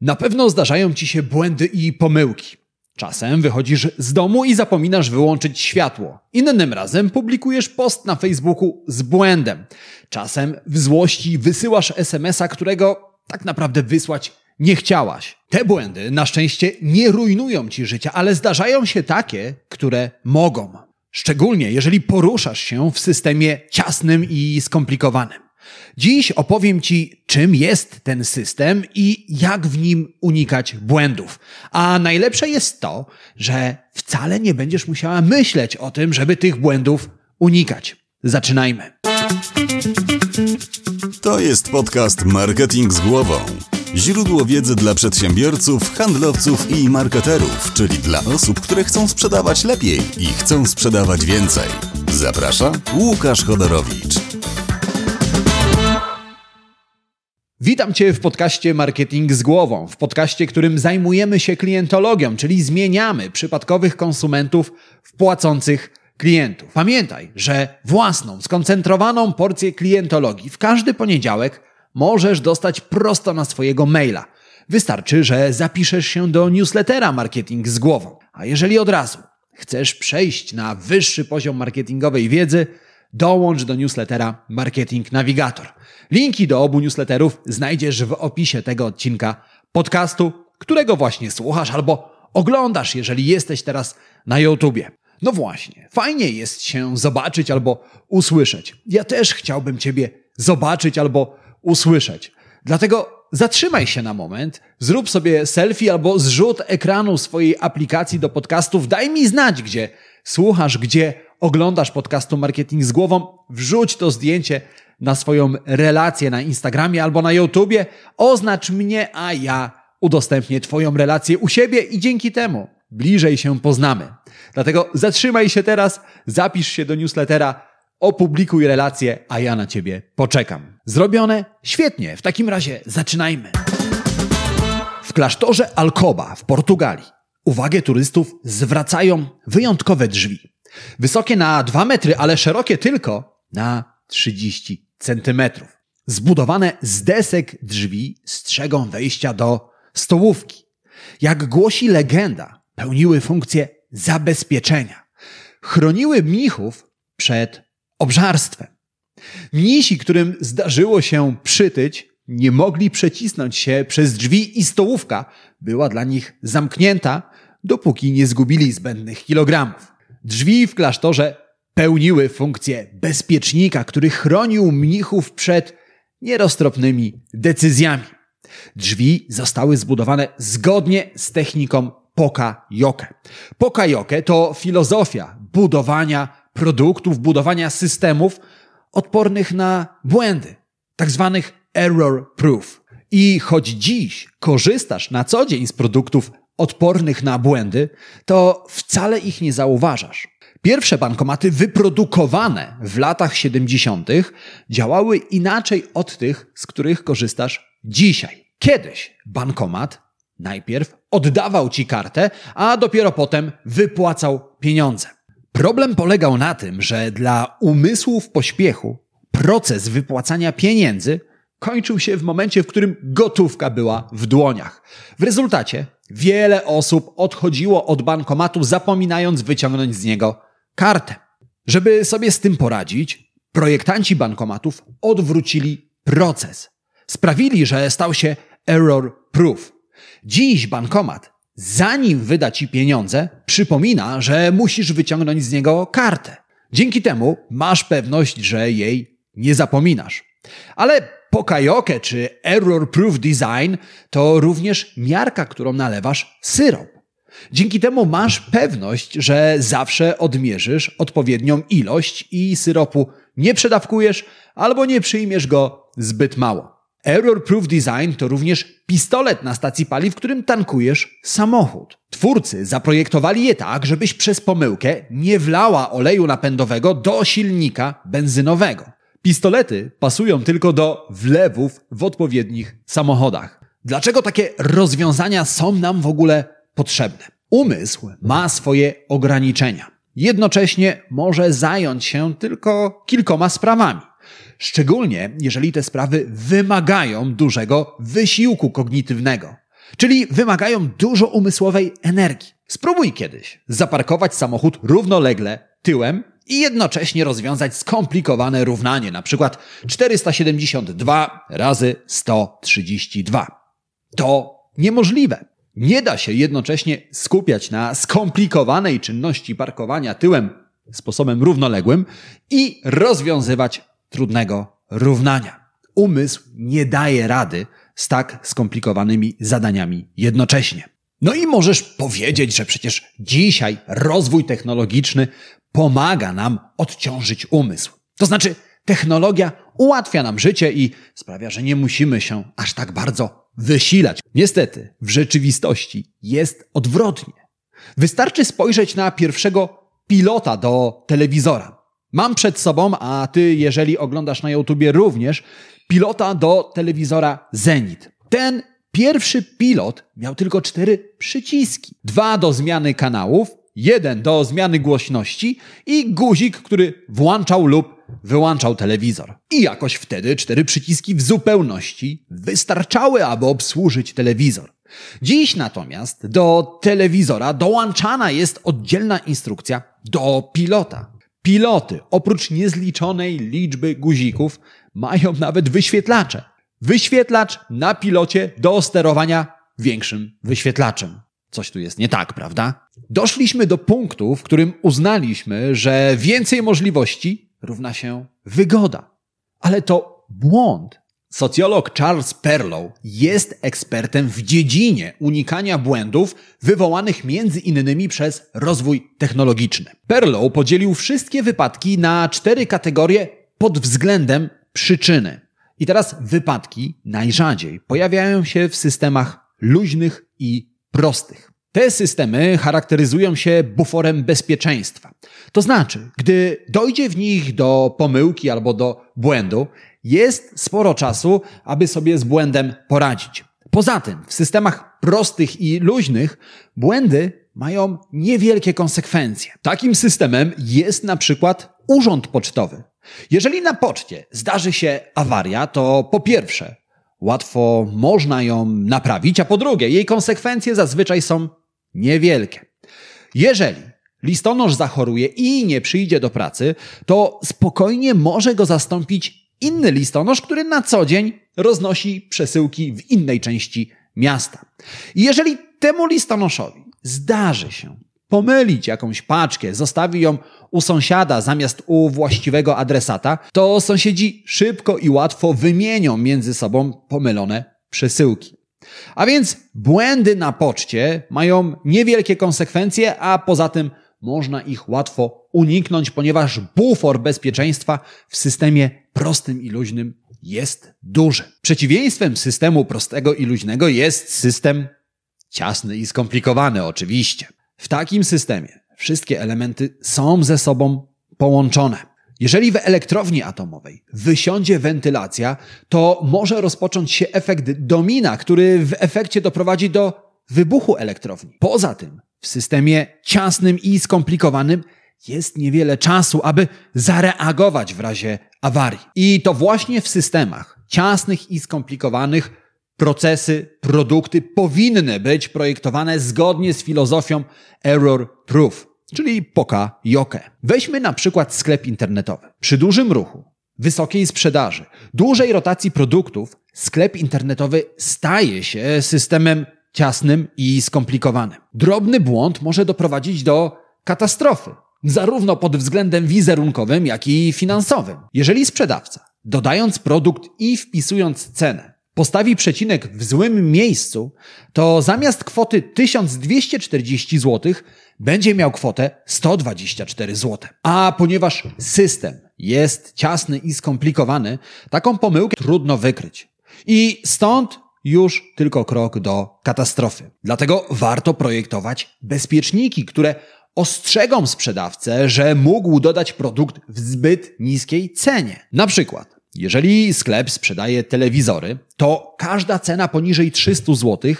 Na pewno zdarzają ci się błędy i pomyłki. Czasem wychodzisz z domu i zapominasz wyłączyć światło. Innym razem publikujesz post na Facebooku z błędem. Czasem w złości wysyłasz SMS-a, którego tak naprawdę wysłać nie chciałaś. Te błędy na szczęście nie rujnują ci życia, ale zdarzają się takie, które mogą. Szczególnie jeżeli poruszasz się w systemie ciasnym i skomplikowanym. Dziś opowiem Ci, czym jest ten system i jak w nim unikać błędów. A najlepsze jest to, że wcale nie będziesz musiała myśleć o tym, żeby tych błędów unikać. Zaczynajmy. To jest podcast Marketing z głową. Źródło wiedzy dla przedsiębiorców, handlowców i marketerów, czyli dla osób, które chcą sprzedawać lepiej i chcą sprzedawać więcej. Zaprasza Łukasz Chodorowicz. Witam Cię w podcaście Marketing z głową, w podcaście, którym zajmujemy się klientologią, czyli zmieniamy przypadkowych konsumentów w płacących klientów. Pamiętaj, że własną, skoncentrowaną porcję klientologii w każdy poniedziałek możesz dostać prosto na swojego maila. Wystarczy, że zapiszesz się do newslettera Marketing z głową. A jeżeli od razu chcesz przejść na wyższy poziom marketingowej wiedzy, dołącz do newslettera Marketing Navigator. Linki do obu newsletterów znajdziesz w opisie tego odcinka podcastu, którego właśnie słuchasz albo oglądasz, jeżeli jesteś teraz na YouTubie. No właśnie, fajnie jest się zobaczyć albo usłyszeć. Ja też chciałbym Ciebie zobaczyć albo usłyszeć. Dlatego zatrzymaj się na moment, zrób sobie selfie albo zrzut ekranu swojej aplikacji do podcastów. Daj mi znać, gdzie słuchasz, gdzie oglądasz podcastu Marketing z głową. Wrzuć to zdjęcie na swoją relację na Instagramie albo na YouTubie. Oznacz mnie, a ja udostępnię Twoją relację u siebie i dzięki temu bliżej się poznamy. Dlatego zatrzymaj się teraz, zapisz się do newslettera, opublikuj relację, a ja na Ciebie poczekam. Zrobione? Świetnie. W takim razie zaczynajmy. W klasztorze Alcoba w Portugalii uwagę turystów zwracają wyjątkowe drzwi. Wysokie na 2 metry, ale szerokie tylko na 30 centymetrów. Zbudowane z desek drzwi strzegą wejścia do stołówki. Jak głosi legenda, pełniły funkcję zabezpieczenia. Chroniły mnichów przed obżarstwem. Mnisi, którym zdarzyło się przytyć, nie mogli przecisnąć się przez drzwi i stołówka była dla nich zamknięta, dopóki nie zgubili zbędnych kilogramów. Drzwi w klasztorze pełniły funkcję bezpiecznika, który chronił mnichów przed nieroztropnymi decyzjami. Drzwi zostały zbudowane zgodnie z techniką Poka-Yoke. Poka-Yoke to filozofia budowania produktów, budowania systemów odpornych na błędy, tak zwanych error proof. I choć dziś korzystasz na co dzień z produktów odpornych na błędy, to wcale ich nie zauważasz. Pierwsze bankomaty wyprodukowane w latach 70. działały inaczej od tych, z których korzystasz dzisiaj. Kiedyś bankomat najpierw oddawał ci kartę, a dopiero potem wypłacał pieniądze. Problem polegał na tym, że dla umysłu w pośpiechu proces wypłacania pieniędzy kończył się w momencie, w którym gotówka była w dłoniach. W rezultacie wiele osób odchodziło od bankomatu, zapominając wyciągnąć z niego kartę. Żeby sobie z tym poradzić, projektanci bankomatów odwrócili proces. Sprawili, że stał się error proof. Dziś bankomat, zanim wyda ci pieniądze, przypomina, że musisz wyciągnąć z niego kartę. Dzięki temu masz pewność, że jej nie zapominasz. Ale pokajoke czy error proof design to również miarka, którą nalewasz syrop. Dzięki temu masz pewność, że zawsze odmierzysz odpowiednią ilość i syropu nie przedawkujesz albo nie przyjmiesz go zbyt mało. Error Proof Design to również pistolet na stacji paliw, którym tankujesz samochód. Twórcy zaprojektowali je tak, żebyś przez pomyłkę nie wlała oleju napędowego do silnika benzynowego. Pistolety pasują tylko do wlewów w odpowiednich samochodach. Dlaczego takie rozwiązania są nam w ogóle potrzebne? Umysł ma swoje ograniczenia. Jednocześnie może zająć się tylko kilkoma sprawami. Szczególnie jeżeli te sprawy wymagają dużego wysiłku kognitywnego. czyli wymagają dużo umysłowej energii. Spróbuj kiedyś zaparkować samochód równolegle tyłem i jednocześnie rozwiązać skomplikowane równanie, na przykład 472 razy 132. To niemożliwe. Nie da się jednocześnie skupiać na skomplikowanej czynności parkowania tyłem sposobem równoległym i rozwiązywać trudnego równania. Umysł nie daje rady z tak skomplikowanymi zadaniami jednocześnie. No i możesz powiedzieć, że przecież dzisiaj rozwój technologiczny pomaga nam odciążyć umysł. To znaczy, technologia ułatwia nam życie i sprawia, że nie musimy się aż tak bardzo wysilać. Niestety, w rzeczywistości jest odwrotnie. Wystarczy spojrzeć na pierwszego pilota do telewizora. Mam przed sobą, a ty, jeżeli oglądasz na YouTubie również, pilota do telewizora Zenit. Ten pierwszy pilot miał tylko cztery przyciski. Dwa do zmiany kanałów, jeden do zmiany głośności i guzik, który włączał lub wyłączał telewizor. I jakoś wtedy cztery przyciski w zupełności wystarczały, aby obsłużyć telewizor. Dziś natomiast do telewizora dołączana jest oddzielna instrukcja do pilota. Piloty, oprócz niezliczonej liczby guzików, mają nawet wyświetlacze. Wyświetlacz na pilocie do sterowania większym wyświetlaczem. Coś tu jest nie tak, prawda? Doszliśmy do punktu, w którym uznaliśmy, że więcej możliwości równa się wygoda. Ale to błąd. Socjolog Charles Perlow jest ekspertem w dziedzinie unikania błędów wywołanych między innymi przez rozwój technologiczny. Perlow podzielił wszystkie wypadki na cztery kategorie pod względem przyczyny. I teraz wypadki najrzadziej pojawiają się w systemach luźnych i prostych. Te systemy charakteryzują się buforem bezpieczeństwa. To znaczy, gdy dojdzie w nich do pomyłki albo do błędu, jest sporo czasu, aby sobie z błędem poradzić. Poza tym, w systemach prostych i luźnych błędy mają niewielkie konsekwencje. Takim systemem jest na przykład urząd pocztowy. Jeżeli na poczcie zdarzy się awaria, to po pierwsze, łatwo można ją naprawić, a po drugie, jej konsekwencje zazwyczaj są niewielkie. Jeżeli listonosz zachoruje i nie przyjdzie do pracy, to spokojnie może go zastąpić inny listonosz, który na co dzień roznosi przesyłki w innej części miasta. I jeżeli temu listonoszowi zdarzy się pomylić jakąś paczkę, zostawi ją u sąsiada zamiast u właściwego adresata, to sąsiedzi szybko i łatwo wymienią między sobą pomylone przesyłki. A więc błędy na poczcie mają niewielkie konsekwencje, a poza tym można ich łatwo uniknąć, ponieważ bufor bezpieczeństwa w systemie prostym i luźnym jest duży. Przeciwieństwem systemu prostego i luźnego jest system ciasny i skomplikowany, oczywiście. W takim systemie wszystkie elementy są ze sobą połączone. Jeżeli w elektrowni atomowej wysiądzie wentylacja, to może rozpocząć się efekt domina, który w efekcie doprowadzi do wybuchu elektrowni. Poza tym, w systemie ciasnym i skomplikowanym jest niewiele czasu, aby zareagować w razie awarii. I to właśnie w systemach ciasnych i skomplikowanych procesy, produkty powinny być projektowane zgodnie z filozofią error proof, czyli poka joke. Weźmy na przykład sklep internetowy. Przy dużym ruchu, wysokiej sprzedaży, dużej rotacji produktów, sklep internetowy staje się systemem ciasnym i skomplikowanym. Drobny błąd może doprowadzić do katastrofy, zarówno pod względem wizerunkowym, jak i finansowym. Jeżeli sprzedawca, dodając produkt i wpisując cenę, postawi przecinek w złym miejscu, to zamiast kwoty 1240 zł będzie miał kwotę 124 zł. A ponieważ system jest ciasny i skomplikowany, taką pomyłkę trudno wykryć. I stąd już tylko krok do katastrofy. Dlatego warto projektować bezpieczniki, które ostrzegą sprzedawcę, że mógł dodać produkt w zbyt niskiej cenie. Na przykład, jeżeli sklep sprzedaje telewizory, to każda cena poniżej 300 zł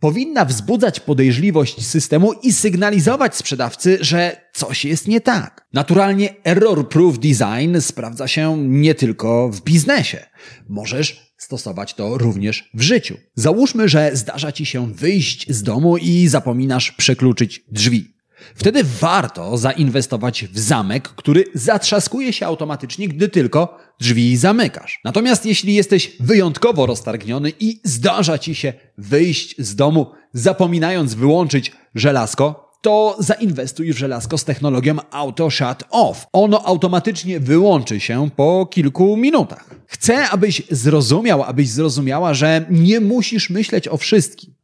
powinna wzbudzać podejrzliwość systemu i sygnalizować sprzedawcy, że coś jest nie tak. Naturalnie error proof design sprawdza się nie tylko w biznesie. Możesz stosować to również w życiu. Załóżmy, że zdarza ci się wyjść z domu i zapominasz przekluczyć drzwi. Wtedy warto zainwestować w zamek, który zatrzaskuje się automatycznie, gdy tylko drzwi zamykasz. Natomiast jeśli jesteś wyjątkowo roztargniony i zdarza ci się wyjść z domu, zapominając wyłączyć żelazko, to zainwestuj w żelazko z technologią Auto Shut Off. Ono automatycznie wyłączy się po kilku minutach. Chcę, abyś zrozumiał, abyś zrozumiała, że nie musisz myśleć o wszystkim.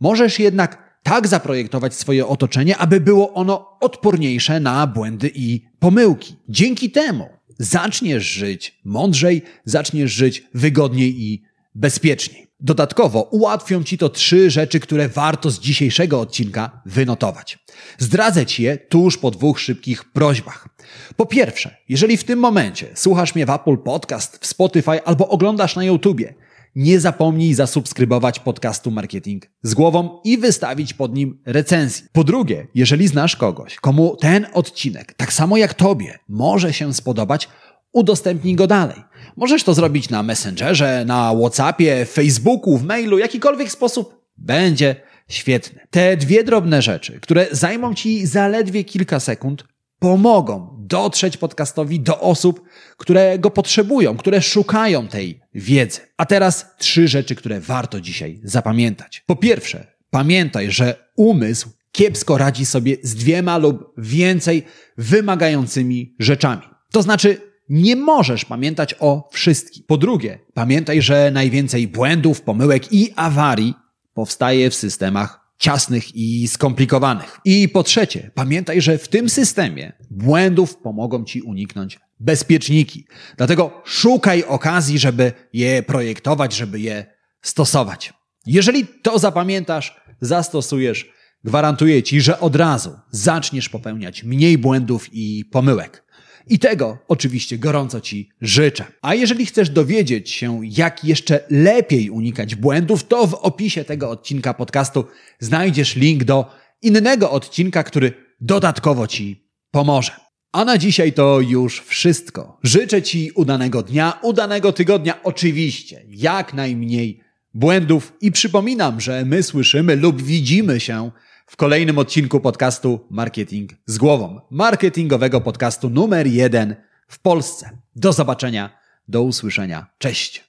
Możesz jednak tak zaprojektować swoje otoczenie, aby było ono odporniejsze na błędy i pomyłki. Dzięki temu zaczniesz żyć mądrzej, zaczniesz żyć wygodniej i bezpieczniej. Dodatkowo ułatwią Ci to trzy rzeczy, które warto z dzisiejszego odcinka wynotować. Zdradzę Ci je tuż po dwóch szybkich prośbach. Po pierwsze, jeżeli w tym momencie słuchasz mnie w Apple Podcast, w Spotify albo oglądasz na YouTubie, nie zapomnij zasubskrybować podcastu Marketing z głową i wystawić pod nim recenzji. Po drugie, jeżeli znasz kogoś, komu ten odcinek, tak samo jak Tobie, może się spodobać, udostępnij go dalej. Możesz to zrobić na Messengerze, na WhatsAppie, Facebooku, w mailu, jakikolwiek sposób będzie świetny. Te dwie drobne rzeczy, które zajmą Ci zaledwie kilka sekund, pomogą dotrzeć podcastowi do osób, które go potrzebują, które szukają tej wiedzy. A teraz trzy rzeczy, które warto dzisiaj zapamiętać. Po pierwsze, pamiętaj, że umysł kiepsko radzi sobie z dwiema lub więcej wymagającymi rzeczami. To znaczy, nie możesz pamiętać o wszystkim. Po drugie, pamiętaj, że najwięcej błędów, pomyłek i awarii powstaje w systemach ciasnych i skomplikowanych. I po trzecie, pamiętaj, że w tym systemie błędów pomogą Ci uniknąć bezpieczniki. Dlatego szukaj okazji, żeby je projektować, żeby je stosować. Jeżeli to zapamiętasz, zastosujesz, gwarantuję Ci, że od razu zaczniesz popełniać mniej błędów i pomyłek. I tego oczywiście gorąco Ci życzę. A jeżeli chcesz dowiedzieć się, jak jeszcze lepiej unikać błędów, to w opisie tego odcinka podcastu znajdziesz link do innego odcinka, który dodatkowo Ci pomoże. A na dzisiaj to już wszystko. Życzę Ci udanego dnia, udanego tygodnia, oczywiście, jak najmniej błędów i przypominam, że my słyszymy lub widzimy się w kolejnym odcinku podcastu Marketing z głową. Marketingowego podcastu numer jeden w Polsce. Do zobaczenia, do usłyszenia. Cześć.